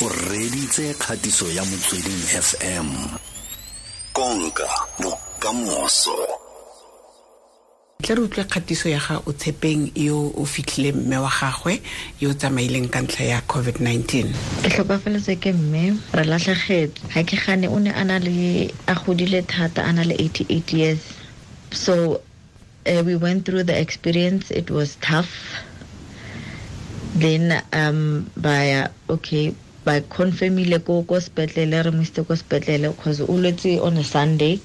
o reditse kgatiso ya motsweding fm konka bokamoso. Tle re utlwe kgatiso ya ga o tshepeng yo o fitlhile mme wa gagwe yo o tsamaileng ka ntlha ya covid-19 ke tlhokafaletse ke mme re latlhegetse ga ke gane o ne a na le a godile thata a na le 88 years. So uh, we went through the experience. It was tough. Then um by okay by confirmile ko ko sepetlele re mo isitse ko sepetlele because o lwetse on a sunday.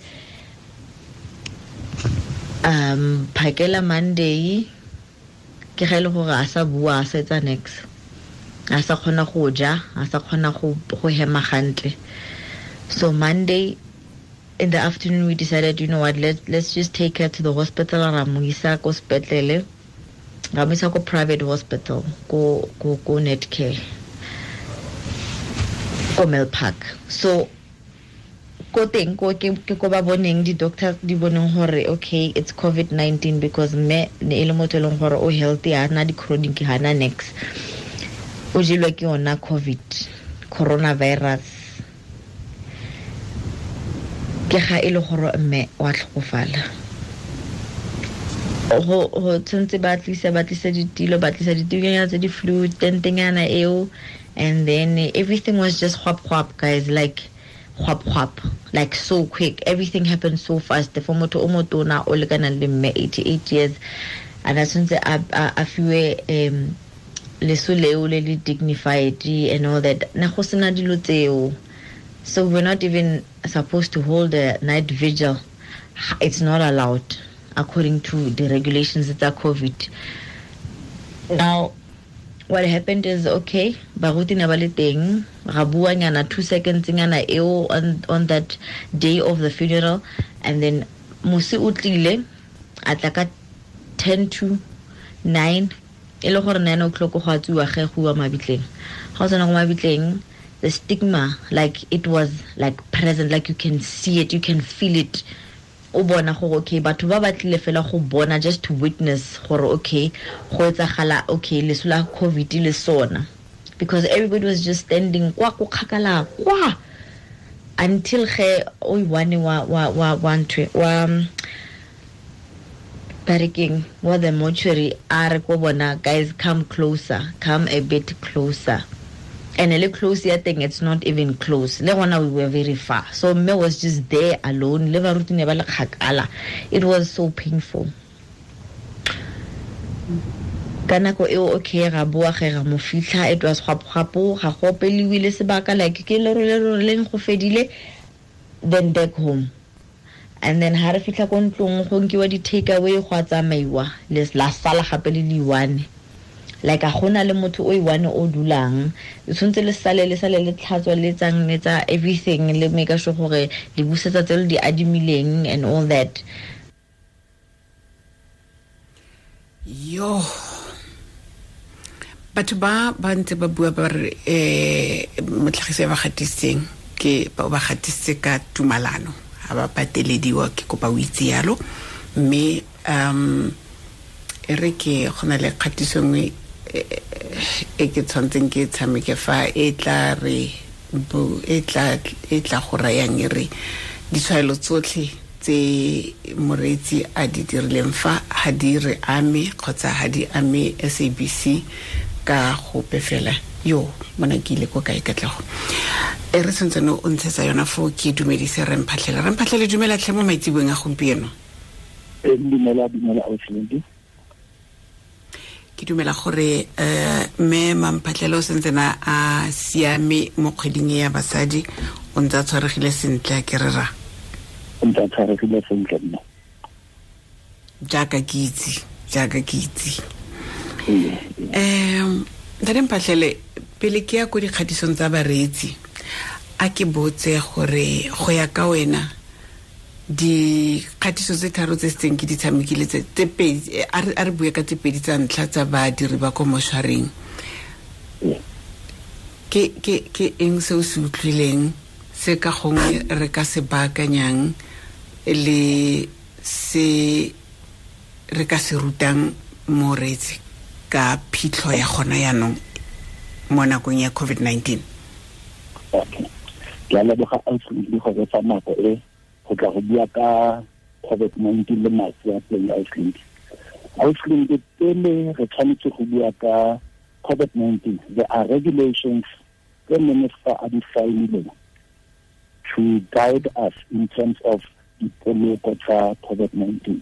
Um phakela monday ke ga e le gore a sa bua a sa etsa nex a sa kgona go ja a sa kgona go go hema gantle. So monday in the afternoon we decided you know what let, let's just take her to the hospital ra mo isa ko sepetlele ra mo isa ko private hospital ko ko ko netcare ko Milpark. So ko teng ko ke ko ba boneng di-doctors di boneng gore okay it's covid-19 because mme ne e le motho e leng gore o healthy ha na di-chronic ha na nex. O jelwa ke yona covid coronavirus. Ke ga e le gore mme wa tlhokofala. Go tshwanetse ba tlisa ba tlisa ditilo ba tlisa ditunyana tse di flu tentenyana eo and then everything was just hwap hwap guys like hwap hwap like so quick. Everything happened so fast. For motho o motona o lekanang le mme 88 years. And a tshwanetse a fiwe um leso leo le le dignified and all that. Na go so we're not even supposed to hold a night vigil. It's not allowed according to the regulations of the covid. Now what happened is okay baruti ne ba le teng nyana two seconds nyana eo on, on that day of the funeral. And then mosi o tlile a 10 to 9 e gore 9 o'clock go a ge go wa mabitleng. Ga o tsena go mabitleng the stigma like it was like present like you can see it you can feel it o bona gore okay batho ba batlile fela go bona just to witness gore okay go etsagala okay leso la covid le sona. Because everybody was just standing kwa go kgakala kwa until ge o iwane wa wa wa wa ntwe wa berekeng wa the mortuary a re ko bona guys come closer come a bit closer and little close ya thing it's not even close. Le gona we were very far. So mme was just there alone. Le baruti ne ba le kgakala. It was so painful. Ka nako eo okay ga boa ge ga mo fitlha it was gwapo ga go opeliwe le sebaka like ke le role le leng go fedile then back home. And then ha re fitlha ko ntlong go nkiwa di-take away go a tsamaiwa. La sala gape le le one like a gona le motho o e one o dulang. Le tshwanetse le sale le sale le tlhatswa le tsang le tsa everything le make sure gore le busetsa tse le di adimileng and all that. Yo. Batho ba ba ntse ba bua ba re um motlhagisi ba gatisitseng ke ba gatisitse ka tumalano. Ga ba patelediwa ke kopa o itse yalo. Mme um e re ke go na le kgatiso nngwe e ke tshwantseng ke tshameke fa e tla re e tla go rayang e re ditshwaelo tsotlhe tse moreetsi a di dirileng fa ga di re ame kgotsa ga di ame sabc ka gope fela. Yo mona ke ile ko kae katlego? E re tshwantsene o ntshetsa yona foo ke dumedise remphatlhele remphatlhele dumela tlhe mo maitsiboeng a gompieno. Dumela dumela ke dumela gore um mme mamphatlhele o sentsena a siame mo kgweding e ya basadi o ntse a tshwaregile sentle a ke re ra? O ntse a tshwaregile sentle nna. Jaaka ke itse jaaka ke itse. Um ntate mphatlhele pele ke ya ko dikgatisong tsa bareetsi a ke botse gore go ya ka wena dikgatiso tse tharo tse setseng ke di tshamekile a re bue ka tse pedi tsa ntlha tsa badiri ba ko mošwareng. Ke eng se o se utlwileng? Se ka gongwe re ka se baakanyang le se re ka se rutang moreetsi ka phitlho ya gona yaanong mo nakong ya covid-19 ke a leboga ausley go betsa nako e go tla go bua ka covid-19 le matsi a teng ausley ke pele re tshwanetse go bua ka covid-19 there are regulations tse minister a di saenileng to guide us in terms of the poloko tsa covid-19.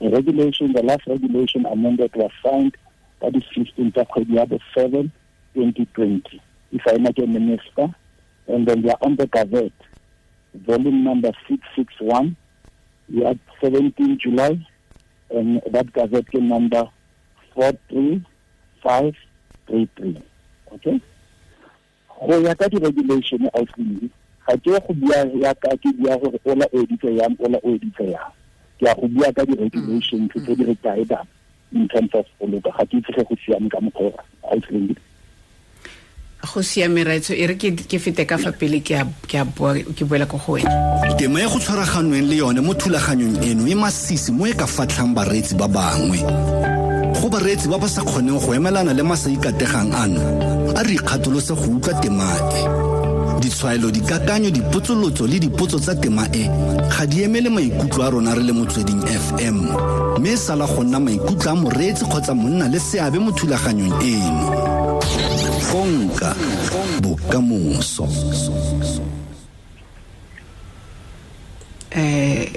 The regulation the last regulation amended was signed the 15th tsa kgwedi ya bo 7 2020 if I not a minister and then they are on the gazette volume number 661 we are 17 July and that gazette number 43533 okay? Go di-regulation outline ga ke go bua ke go bua ka di-regulations tse di re in terms of poloko ga ke go siame ka mokgwa go siame raitso e re ke fete ka fa pele ke boela ko go wena. Tema e go tshwaraganweng le yone mo thulaganyong eno e masisi mo e ka fatlhang bareetsi ba bangwe. Go bareetsi ba ba sa kgoneng go emelana le masa ikategang ano a re ikgatolose go utlwa tema e ditshwaelo dikakanyo dipotsolotso le dipotso tsa tema e ga di emele maikutlo a rona re le motsweding fm mme e sala go nna maikutlo a moreetsi kgotsa monna le seabe mo thulaganyong eno konka bokamoso. Eh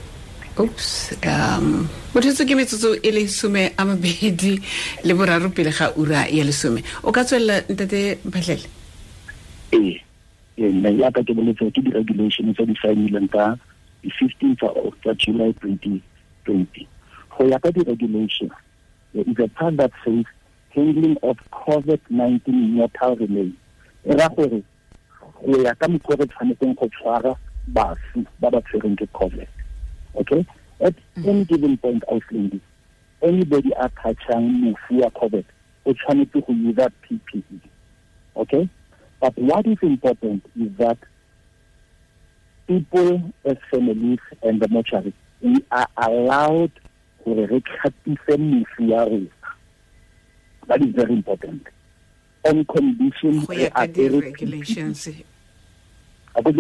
oops um mothetso ke metsotso e le some a mabedi le boraro pele ga ura ya lesome. O ka tswelela ntate mphatlhele ee nna yaka ke boletse ke di-regulation tse di saenileng ka di-fifteen tsa july twenty twenty. Go ya ka di-regulation is a plan that says handling of COVID-19 mortal remain. E ra gore go ya ka mokgwa re tshwanetseng go tshwara bafu ba ba COVID okay? At any given point outlanding anybody a touchang mofu wa COVID o tshwanetse go use PPE okay? But what is important is that people as families and the mortuary we are allowed gore re tlhapise mofu ya rona that is very important. On condition go ya ka di-regulations. go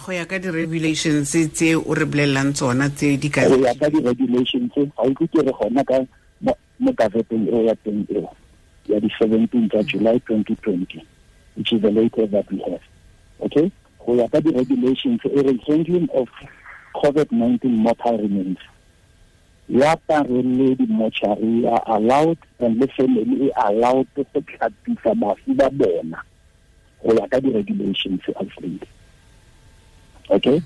go ya ka di-regulations tse o re bolelelang tsona tse di ka go ya ka di-regulations ga o ke re gona ka mo gazeteng eo ya teng eo ya di-seventeen tsa july twenty twenty which is the latest that we have. Okay? Go ya ka di-regulations e re handling of covid-19 mortal remains ya pareledi mortuary are allowed and le family e allowed go tlhapisa bafu ba bona go ya ka di-regulations alfred okay?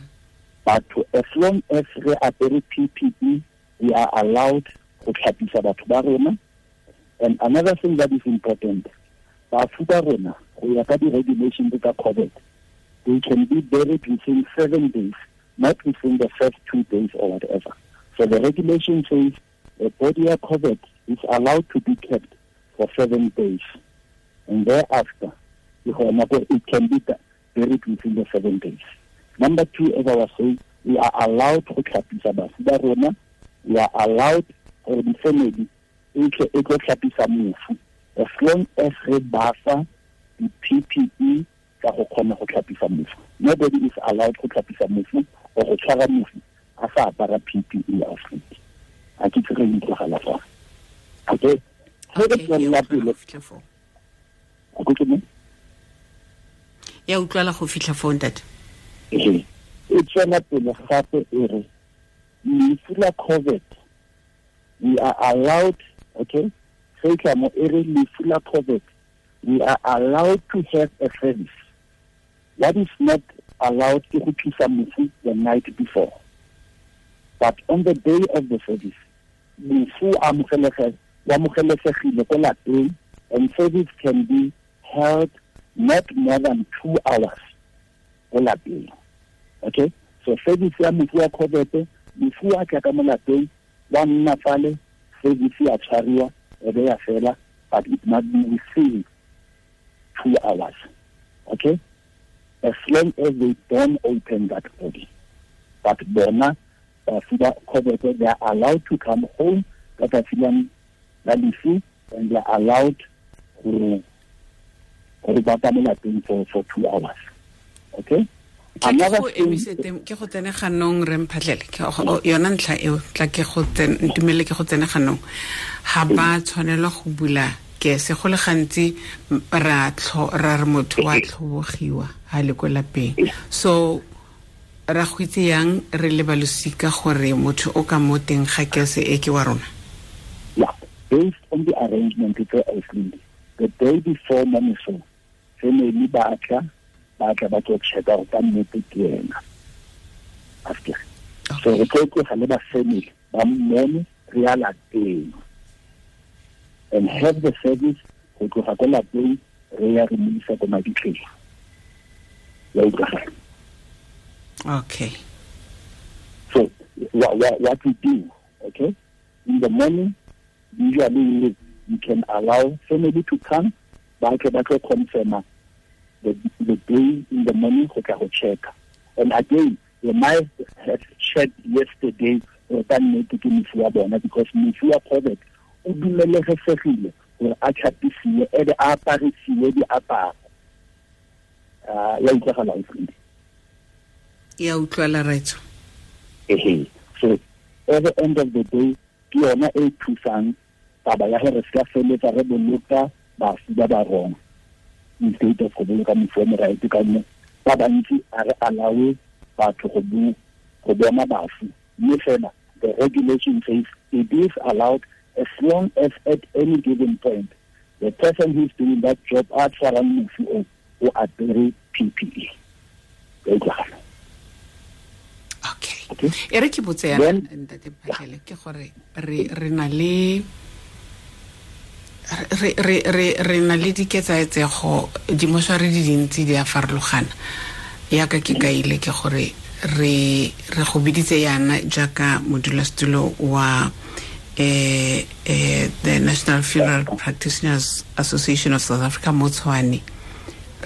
But as long as re apere PPE we are allowed go tlhapisa batho ba rona. And another thing that is important bafu ba rona go ya ka di-regulations tsa covid they can be buried within seven days not within the first two days or whatever so the regulation says a body covered is allowed to be kept for seven days. And thereafter, it can be buried within the seven days. Number two, as I was saying, we are allowed to tlhapisa bafuda rona we are allowed gore the family e tlo tlhapisa mofu as long as re bafa the PPE tsa go kgona go tlhapisa mofu nobody is allowed go tlhapisa mofu or go tshwara mofu a sa apara PPE a ke tsere di tlogala fa okay ge re tswelela pele a go ke mo ya utlwala go fitlha fo ntate. E tswela pele gape e re lefu la covid we are allowed okay? Ge tla mo e re lefu la covid we are allowed to have a service what is not allowed ke go thusa mofu the night before but on the day of the service mofu amogelesegile ko lapeng and service can be held not more than two hours ko lapeng. Okay? So service ya mofu wa covid mofu a tla ka mo lapeng wa nna fale service ya tshwariwa e be ya fela but it must be within two hours. Okay? As long as they don't open that body. But bona bafuda COVID they are allowed to come home ka tsatsi la lefu and they are allowed go gore ba ka for for two hours. Okay? Ke go go tsene ganong re mphatlele. Go- yona ntlha eo tla ke go ntumelele ke go tsene ganong ga ba tshwanelwa go bula kese go le gantsi ra re motho wa tlhobogiwa ga le ko lapeng. So ra go itse yang re le balosika gore motho o ka mo teng ga kese e ke wa rona? Yeah based on the arrangement tse Iceland the day before momiso family ba tla ba tla ba tlo checka go ka nnete ke ena after so re tlo tloga le ba family ba mmone re ya lapeng. And have the service go tloga ko lapeng re ya re mo isa ko maditleng ya utlwagala okay So what, what, what we do, okay, in the morning, usually we can allow family to come, but but to confirm the, the day in the morning tla go check. And again, they might have checked yesterday or ka nnete ke mofu wa bona because mofu wa COVID o dumelesegile gore a tlhapisiwe e be a aparisiwe diaparo Ah, ya utlwagala Alfred? Ya utlwala ehe so at the end of the day ke yona e thusang taba ya gore se ka re boloka ba ba wrong. Instead of go boloka mofu wa moraete ka ba bantsi a re alawe batho go bona mme fela the regulation says it is allowed as long as at any given point the person who is doing that job a tshwarang mofu o o apere PPE okay okay e re ke botse ya ntate pakele ke gore re re na le re re re re na le diketsaetsego dimošware di dintsi di a farologana. Yaka ke kaile ke gore re re go biditse yana jaaka modulasetulo wa eh, eh, the national funeral practitioners association of south africa mo tshwane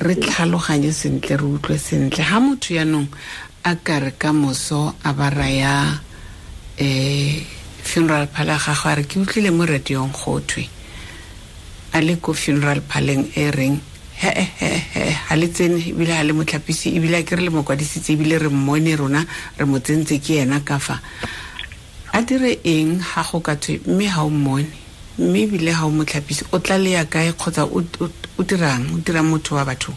re tlhaloganye sentle re utlwe sentle. Ga motho yaanong a ka ka moso a ba raya um funeral pala gagwe a re ke utlwile mo radiong go thwe a le ko funeral paleng e reng hehehe ga le tsene ebile ga le motlhapisi ebile a ke re le mokwadisitse ebile re mmone rona re mo tsentse ke ena ka fa. A dire eng ga go ka thwe? Mme ga o mmone mme ebile ga o motlhapisi o tla le ya kae kgotsa o dirang o dirang motho wa batho?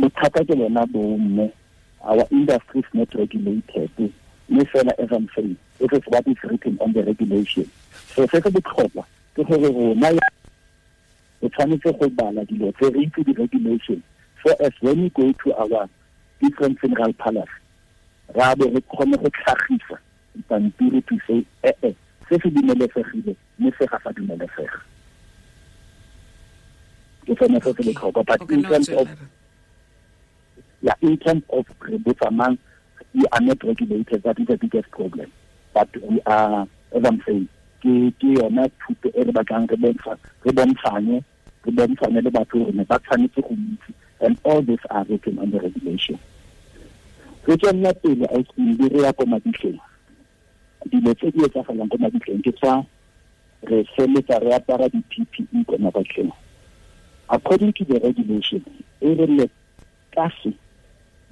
Bothata ke bona bomme our industry is not regulated. Mme fela as I'm saying it is what is written on the regulation. So se se botlhokwa ke gore rona re tshwanetse go bala dilo tse re itse di-regulation so as when we go to our different funeral palace ra be re kgone go tlhagisa dipampiri to say ee se se dumelesegile mme se ga sa dumelesega. Ke sone se se botlhokwa but in terms of yeah, in terms of Rebutsamang, we are not regulated. That is the biggest problem. But we are, as I'm saying, ke ke yona thuto e re batlang re bontsha re bontshane re bontshane le batho gore ba tshwanetse go itse and all these are written on the regulation re tswelela pele a di re ya ko maditleng dilo tse di etsagalang ko maditleng ke tsa re feletsa re apara di-ppe ko maditleng according to the regulation e re le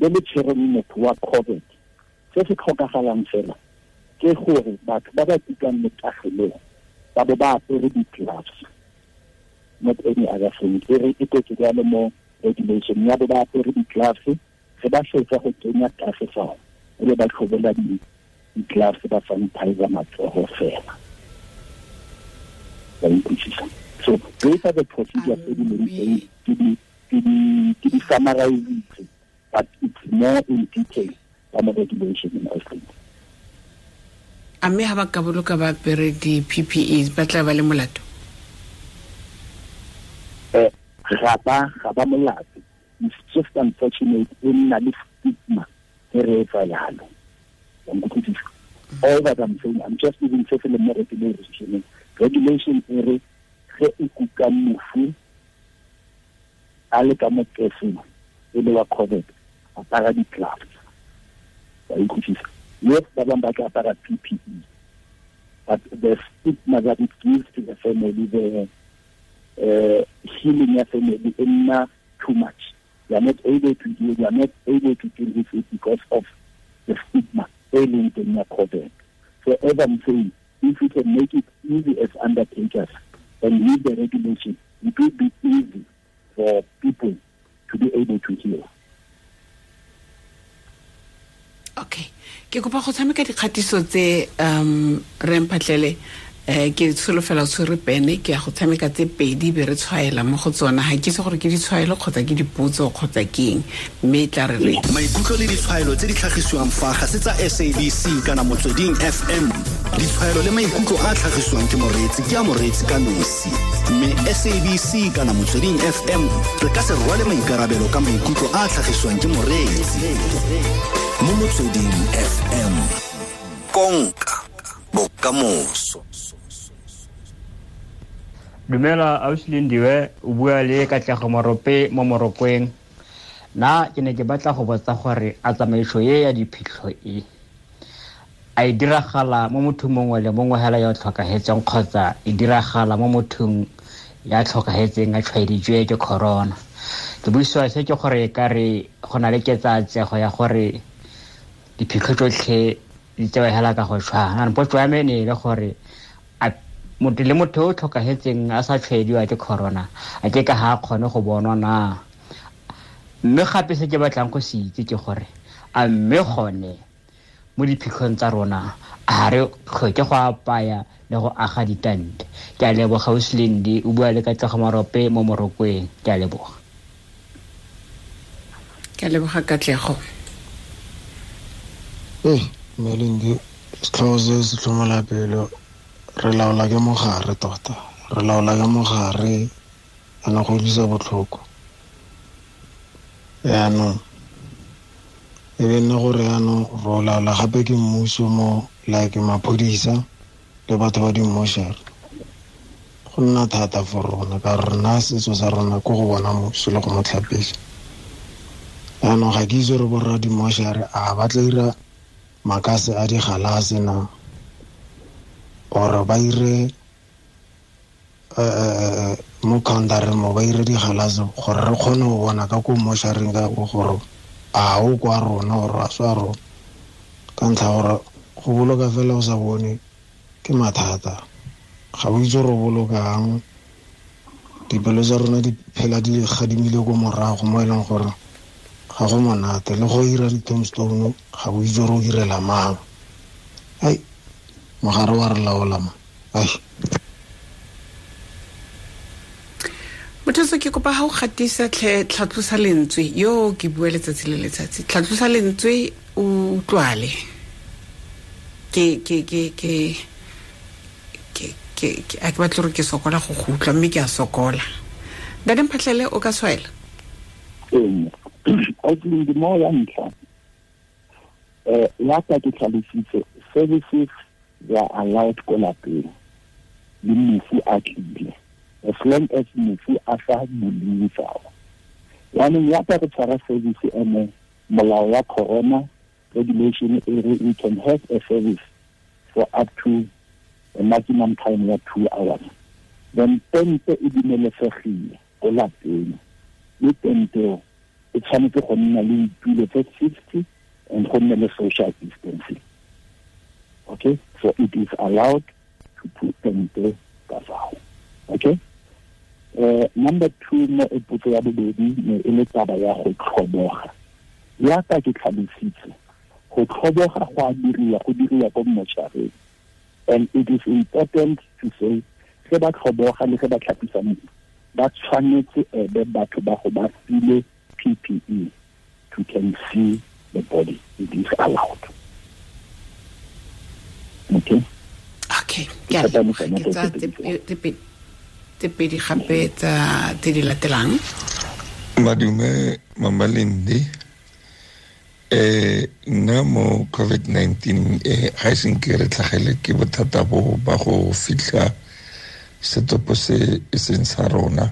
le le tshwereng motho wa covid. Se se tlhokagalang fela ke gore batho ba ba tikang ba bo ba apere di-gloves. Not any other thing. E re e kwetse jalo mo regulation ya bo ba apere di-gloves ge ba fetsa go kenya tase fao e be ba tlhobola di- di-gloves ba sanitizer matsogo fela. Ba utlwisisa? So are the procedures tse di leng teng. Ke di- but it's more in detail than the regulation in Iceland. a mme ga ba ka boloka ba apere di-ppe ba tla ba le molato? Um ga ba ga ba molato. It's just unfortunate e nna le stigma e re e yalo Wa all that i'm saying i'm just even se se mo regulation regulation e re ge e kuka mofu a le ka mo keseng e le wa covid apara di-gloves wa ikutlwisa yes ba bangwe ba tla apara ppe but the stigma that it gives to the family the uh, healing ya family e nna too much. They are not able to heal they are not able to deal with it because of the stigma e leng teng ya so as i'm saying if we can make it easy as undertakers and leave the regulation it will be easy for people to be able to heal okay. Ke kopa go tshameka dikgatiso tse um re mphatlele um ke tsholofela tshwere pene ke ya go tshameka tse pedi be re tshwaela mo go tsona. Ga ke itse gore ke ditshwaelo kgotsa ke dipotso kgotsa ke eng mme e tla re re maikutlo le ditshwaelo tse di tlhagisiwang fa ga se tsa sabc kana motsweding fm ditshwaelo le maikutlo a tlhagisiwang ke moreetsi ke a moreetsi ka nosi. Mme sabc kana motsweding fm re ka se rwale maikarabelo ka maikutlo a tlhagisiwang ke moreetsi. Mo motsweding fm konka bokamoso. Dumela auslindiwe o bua le katlego morope mo morokweng. Na ke ne ke batla go botsa gore a tsamaiso ye ya diphitlho e a e diragala mo mothong mongwe le mongwe fela yo tlhokagetseng kgotsa e diragala mo mothong ya tlhokagetseng a tshwaeditswe ke corona ke buisiwa se ke gore ka re go na le ketsatsego ya gore diphitlho tsotlhe di tsewa fela ka go tshwana ano potso ya me ne e le gore motho le motho o tlhokagetseng a sa tshwaediwa ke corona a ke ka ga a kgone go bonwa na mme gape se ke batlang go se itse ke gore a mme gone mo diphitlhong tsa rona a re tlhoke go apaya le go aga ditante ke a leboga oslendi o bua le katlego marope mo morokweng ke a leboga. Ke a leboga katlego. Ee melindi setlhogo se se tlhomola pelo re laola ke mogare tota. Re laola ke mogare ana go utlwisa botlhoko. Yaanong e be nna gore yaanong ro laola gape ke mmuso mo like maphodisa le batho ba dimmošare go nna thata for rona ka rona setso sa rona ko go bona moso le go mo tlhapisa. Yaanong ga ke itse re borra dimmošare a ba tla ira makase a digalase na? Or ba ire mo countereng mo ba ire digalase gore re kgone go bona ka ko mmošareng ka ko gore a o kwa rona gore a swa rona ka ntlha gore go boloka fela o sa bone ke mathata. Ga o itse gore o bolokang dipelo tsa rona di phela di gadimile ko morago mo e leng gore ga go monate. Le go ira di-tombstone ga o itse gore o irela mang. Ai mogare wa re laola ma ai mothoso ke kopa ga o gatisa tlhatlhosa lentswe. Yo ke bua letsatsi le letsatsi. Tlhatlhosa lentswe o utlwale. Ke a ke batle gore ke sokola go go utlwa mme ke a sokola. Dane mphatlhele o ka tshwaela ee ya ntlha um yaka ke tlhalositse services they are allowed ko lapeng le mofu a tlile as long as mofu a sa bolue fao yaanong yaka re tshwara service ene molao wa corona regulation e re we can have a service for up to a maximum time ya two hours. Then tente e dumelesegile ko lapeng. Le tenteo e tshwanetse go nna le ditulo tse sixty and go nne le social distancing. Okay? So it is allowed to put tente ka fao. Okay uh, number two mo e potso ya bobedi ne e le taba ya go tlhoboga. Yaka ke tlhalositse go tlhoboga go a diriwa go diriwa ko mmošareng and it is important to say ge ba tlhoboga le ge ba tlhapisa motho ba tshwanetse ebe batho ba go ba file ppe to can see the body. It is allowed. Okay? Okay. Ke a tsa tse- tse pe- pedi gape tsa tse di latelang? Madume mamalendi eh nna mo covid-19 eh ga e seng ke re tlhagele ke bothata bo ba go fitlha setopo se e seng sa rona.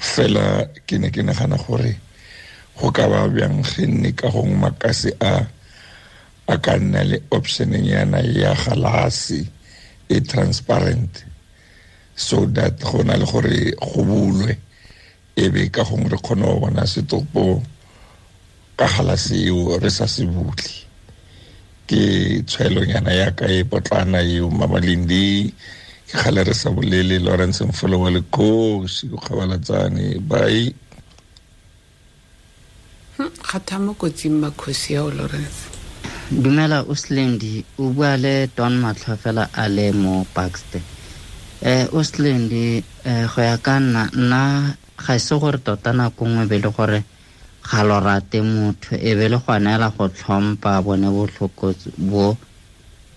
Fela ke ne ke nagana gore go ka ba bjang ge nne ka gong makase a a ka nna le option yana ya galase e transparent so that go na le gore go bulwe e be ka gongwe re kgone go bona setopo ka gala seo re sa se butle. Ke tshwaelonyana yaka e potlana eo mamalindi ke gale re sa bolele lawrence mfolo wa lekosi. Kgabalatsane. Bai kgatha mo kotsing makgosi yao lawrence. Dumela oslendi o bua le don matlho fela a le mo baxter um oslendi um go ya ka nna nna ga se gore tota nako nngwe be le gore ga lo rate motho e be le go neela go tlhompha bone botlhoko bo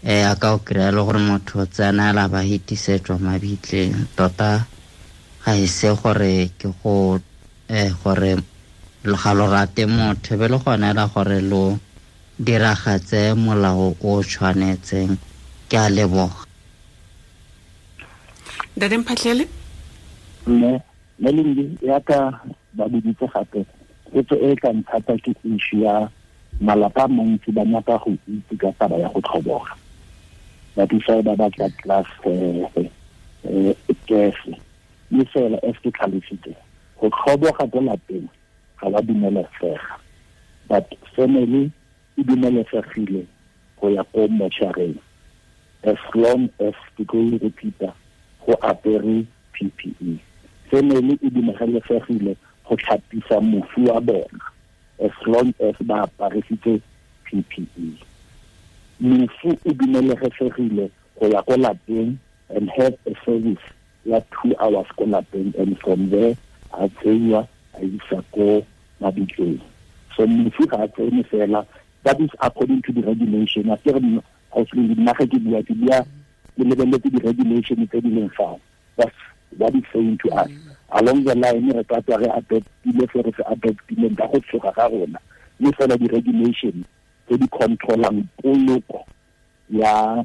um a ka o kry-a le gore motho o tsenaela ba hitisetswa mabitleng. Tota ga e se gore ke go um gore ga lo rate motho e be le go neela gore lo diragatse molao o o tshwanetseng. Ke a leboga ntate mphatlhele mme melindi yaka ba boditse gape potso e ka nthata ke issue ya malapa a mantsi ba nyaka go itse ka taba ya go tlhoboga. Tisa ba batla class kese mme fela as ke tlhalositse go tlhoboga ko lapeng ga ba dumelesega but family e dumelesegile go ya ko mošareng as long as ke tlo repeater go apere ppe family e. Dumelesegile go tlhapisa mofu wa bona as long as ba ppe mofu e dumelesegile go ya ko lapeng and have a service ya two hours ko lapeng and from there a tseiwa a isa ko mabitleng. So mofu ga a tsene fela that is according to the regulation. A kere hausleng nna ke ke ke lebeletse di-regulation tse di leng fao that's what is saying to us. Along the line re ka tswa re adoptile re se adoptileng ka go tshoga ga rona. Mme fela di-regulation tse di controlang poloko ya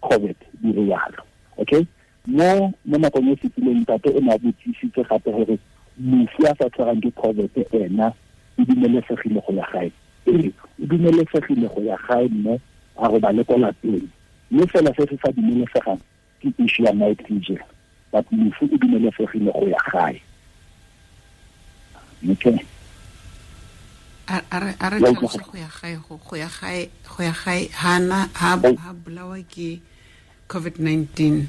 covid di re yalo. Okay? Mo mo nakong e fetileng tate o ne a botsisitse gape gore mofu a sa tshwarang ke covid ena e dumelesegile go ya gae. Ee e dumelesegile go ya gae mme a go ba le ko lapeng mme fela se se sa ke issue ya night but mofu e dumelesegile go ya gae. Okay a re tlhalose go ya gae go ya gae go ya gae hana ha ke covid-19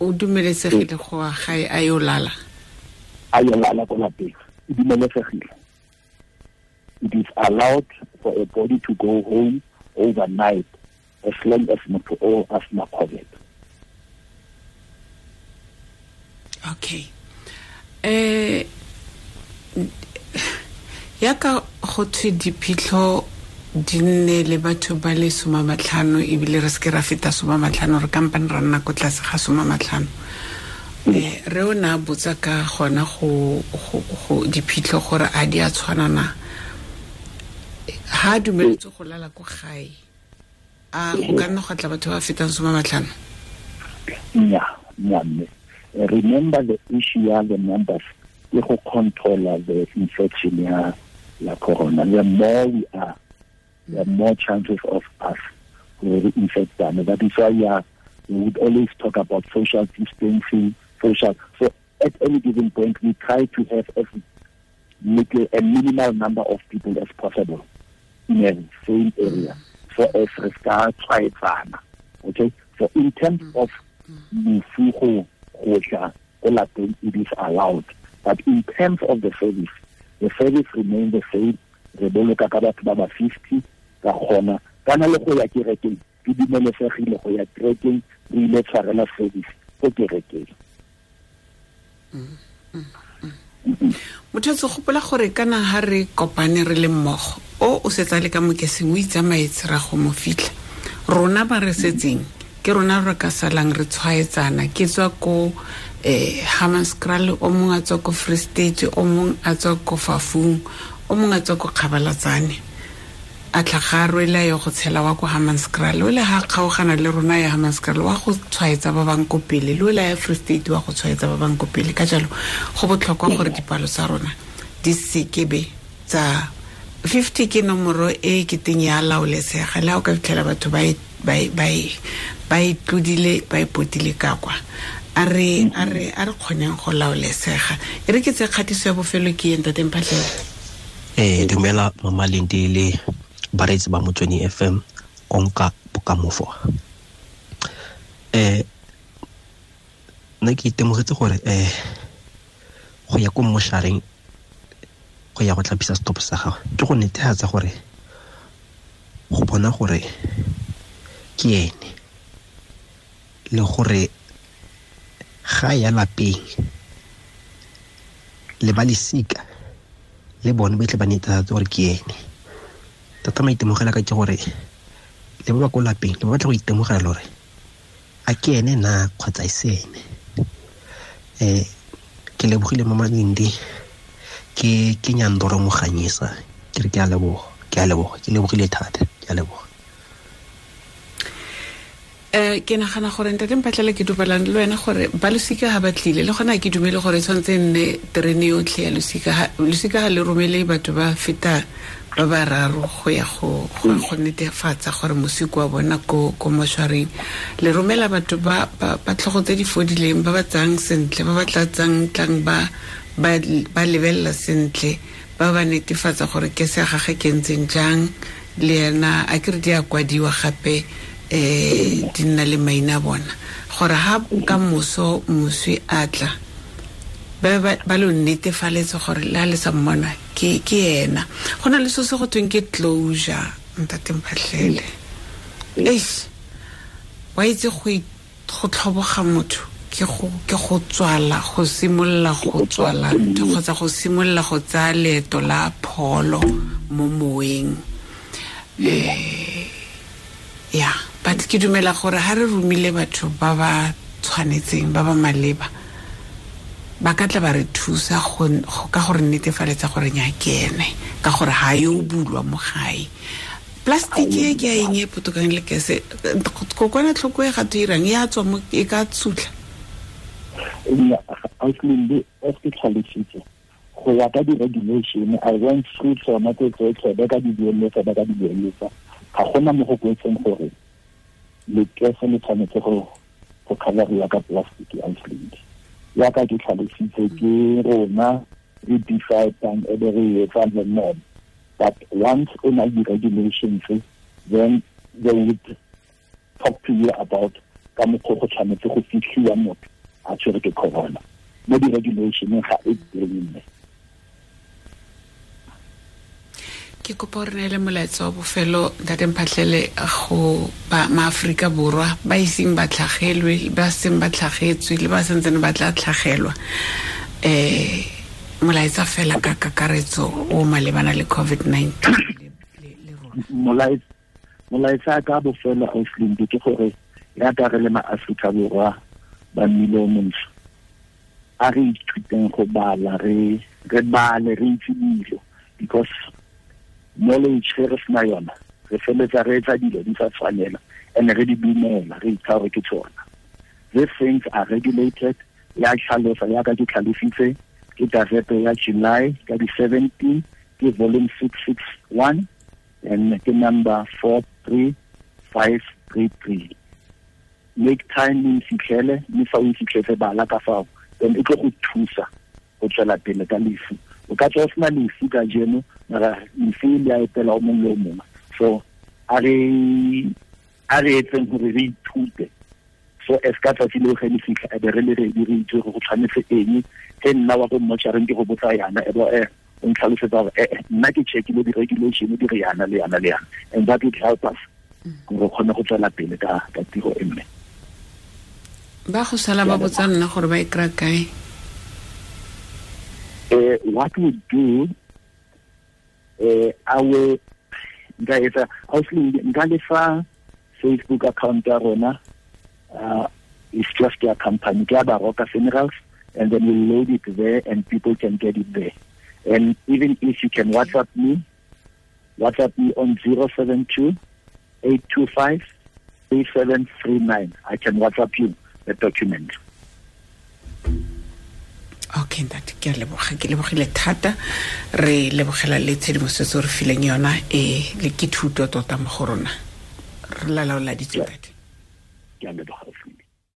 o dumelesegile go ya gae a yo lala? A yo lala ko lapeng. E dumelesegile. It is allowed for a body to go home overnight as long as motho o a sena covid. Okay. Eh yaka go thwe diphitlho di nne le batho ba le soma matlhano ebile re seke ra feta soma matlhano re kampane ra nna ko tlase ga soma matlhano um re o ne a botsa ka gona go diphitlho gore a di a tshwanana. Ha a dumeletse go lala ko gae a ka nna go tla batho ba fetang soma matlhano nya nya mme. Remember the issue ya the numbers ke go controla the infection ya la corona. The more we are the more chances of us to infect them. That is why yeah, we would always talk about social distancing social so at any given point we try to have as little a minimal number of people as possible in a same area so as re ska tshwaetsana okay? So in terms mm. of mofu go go tla ko lapeng it is allowed. But in terms of the service the service remains the same. Re boloka ka batho ba ba fifty ka kgona kana le go ya kerekeng ke dumelesegile go ya kerekeng re ile tshwarela service ko kerekeng. Mm, mm, Motho tse gopola gore kana ha re kopane re le mmogo o o setsa le ka mokeseng o itsamaetse ra go mo fitlha. Rona ba re setseng ke rona re ka salang re tshwaetsana. Ke tswa ko eh Hammanskraal o mongwe a tswa ko Free State o mongwe a tswa ko Fafung o mongwe a tswa ko Kgabalatsane. A tla ga rwela yo go tshela wa ko Hammanskraal. O le ha kgaogana le rona ya Hammanskraal wa go tshwaetsa ba bang ko pele le o la ya Free State wa go tshwaetsa ba bang ko pele. Ka jalo go botlhokwa gore dipalo tsa rona di sekebe tsa 50 ke nomoro e ke teng ya laolesega le ga o ka fitlhela batho ba ba ba e tlodile ba e potile ka kwa. A re kgoneng go laolesega. E re ke tse kgatiso ya bofelo ke eng tateng phatlhele um dumela mama lindi le bareetsi ba motsweni fm konka bokamofo um nna ke itemogetse gore um go ya ko mmošareng go ya go tlhapisa stop sa gago ke go netefatsa gore go bona gore ke ene le gore ga ya lapeng le ba lesika le bone ba tle ba netefatse gore ke ene. Tata maitemogela ka ke gore le ba ba ko lapeng le ba batla go itemogela le gore a ke ene na kgotsa e se ene? Um ke lebogile mo malindi ke ke nyandoro moganyisa ke re ke a leboga ke a leboga ke lebogile thata ke a leboga. Um ke nagana gore ntate mpatlele ke dumelane le wena gore ba losika ga ba tlile. Le gona ke dumele gore e tshwanetse e nne terene yotlhe ya losika Ha- losika ga le romele batho ba feta ba bararo go ya go go go netefatsa gore mosiko wa bona ko ko mošwareng. Le romela batho ba ba ba tlhogo tse di fodileng ba ba tsang sentle ba ba tla tsang tlang ba ba lebelela sentle ba ba netefatsa gore ke se gage ke ntseng jang le ena a ke re di a kwadiwa gape um di nna le maina a bona. Gore ga ka moso moswi a tla ba lo netefaletse gore le a le sa mmona ke ena go na le so se go tweng ke closure ntatemphatlhele eish wa itse go tlhoboga motho ke go ke go tswala go simolola go tswala ntho kgotsa go simolola go tsaya leeto la pholo mo moweng. Ya but ke dumela gore ga re romile batho ba ba tshwanetseng ba ba maleba ba ka tla ba re thusa ka gore netefaletsa gore nya ke ene ka gore ga yo bulwa mo gae. Plastic e ke a eng e potokang le kese kokwanatlhoko e gato irang e a tswa e ka tsutlha tlhalositse go ya ka di-regulation i went through tsona tse tsotlhe ba ka di bueletsa ba ka di bueletsa ga gona mo go kwetseng gore lekese le tshwanetse go go ka plastic auslinde yaka ke tlhalositse ke rona re decide-ang e be re etsa the norm but once o na di-regulations then they would talk to you about ka mokgwa go tshwanetse go fitlhiwa motho a tshwere ke corona. Mo di-regulationeng ga e tenne ke kopa gore neele molaetsa wa bofelo ntate mphatlhele go maaforika borwa ba iseng ba tlhagelwe ba seng ba tlhagetswe le ba sentsene ba tla tlhagelwa. Um molaetsa fela ka kakaretso o malebana le covid-19 le- rona molaetsa ka bofelo auslinde ke gore yaka re le maaforika borwa ba mmile o montsho a re ithuteng go bala re bale re itse dilo. Because knowledge ge re sena yona re feletsa re etsa dilo di sa tshwanela and re di dumela re itsa gore ke tsona. These things are regulated. Ya tlhalosa yaka ke tlhalositse ke gazette ya july ka di-seventeen ke volume six six one and ke number four three five three three make time le fitlhele mme fa o fitlhetse bala ka fao then e tlo go thusa go tswela pele ka lefu. O ka tswa o sena lefu ka jeno mara lefu le a etela o mongwe le o mongwe. So a re etseng gore re ithute. So as ka tsatsi leo ge le fitlha e be re le redi re itse go tshwanetse eng. Ge nna wa go mmotšareng ke go botsa yana e bo e eh, o ntlhalosetsa gore ee eh, eh, nna ke checkile di-regulation di re yana le yana le yana and that would help us mm. gore o kgone go tswela pele ka ka tiro e mme ba go sala ba botsa nna gore ba e kry-a kae? Uh, what we do uh, our nka etsa ausli nka lefa facebook account ya rona uh, it's just their company. Ke ya baroka funerals and then we'll load it there and people can get it there. And even if you can whatsapp me whatsapp me on 072 825 3739 i can whatsapp you the document. Okay ntate ke a leboga ke lebogile thata. Re lebogela le tshedimosetso re fileng yona e le ke thuto tota mo go rona. Re lalaola ditse tate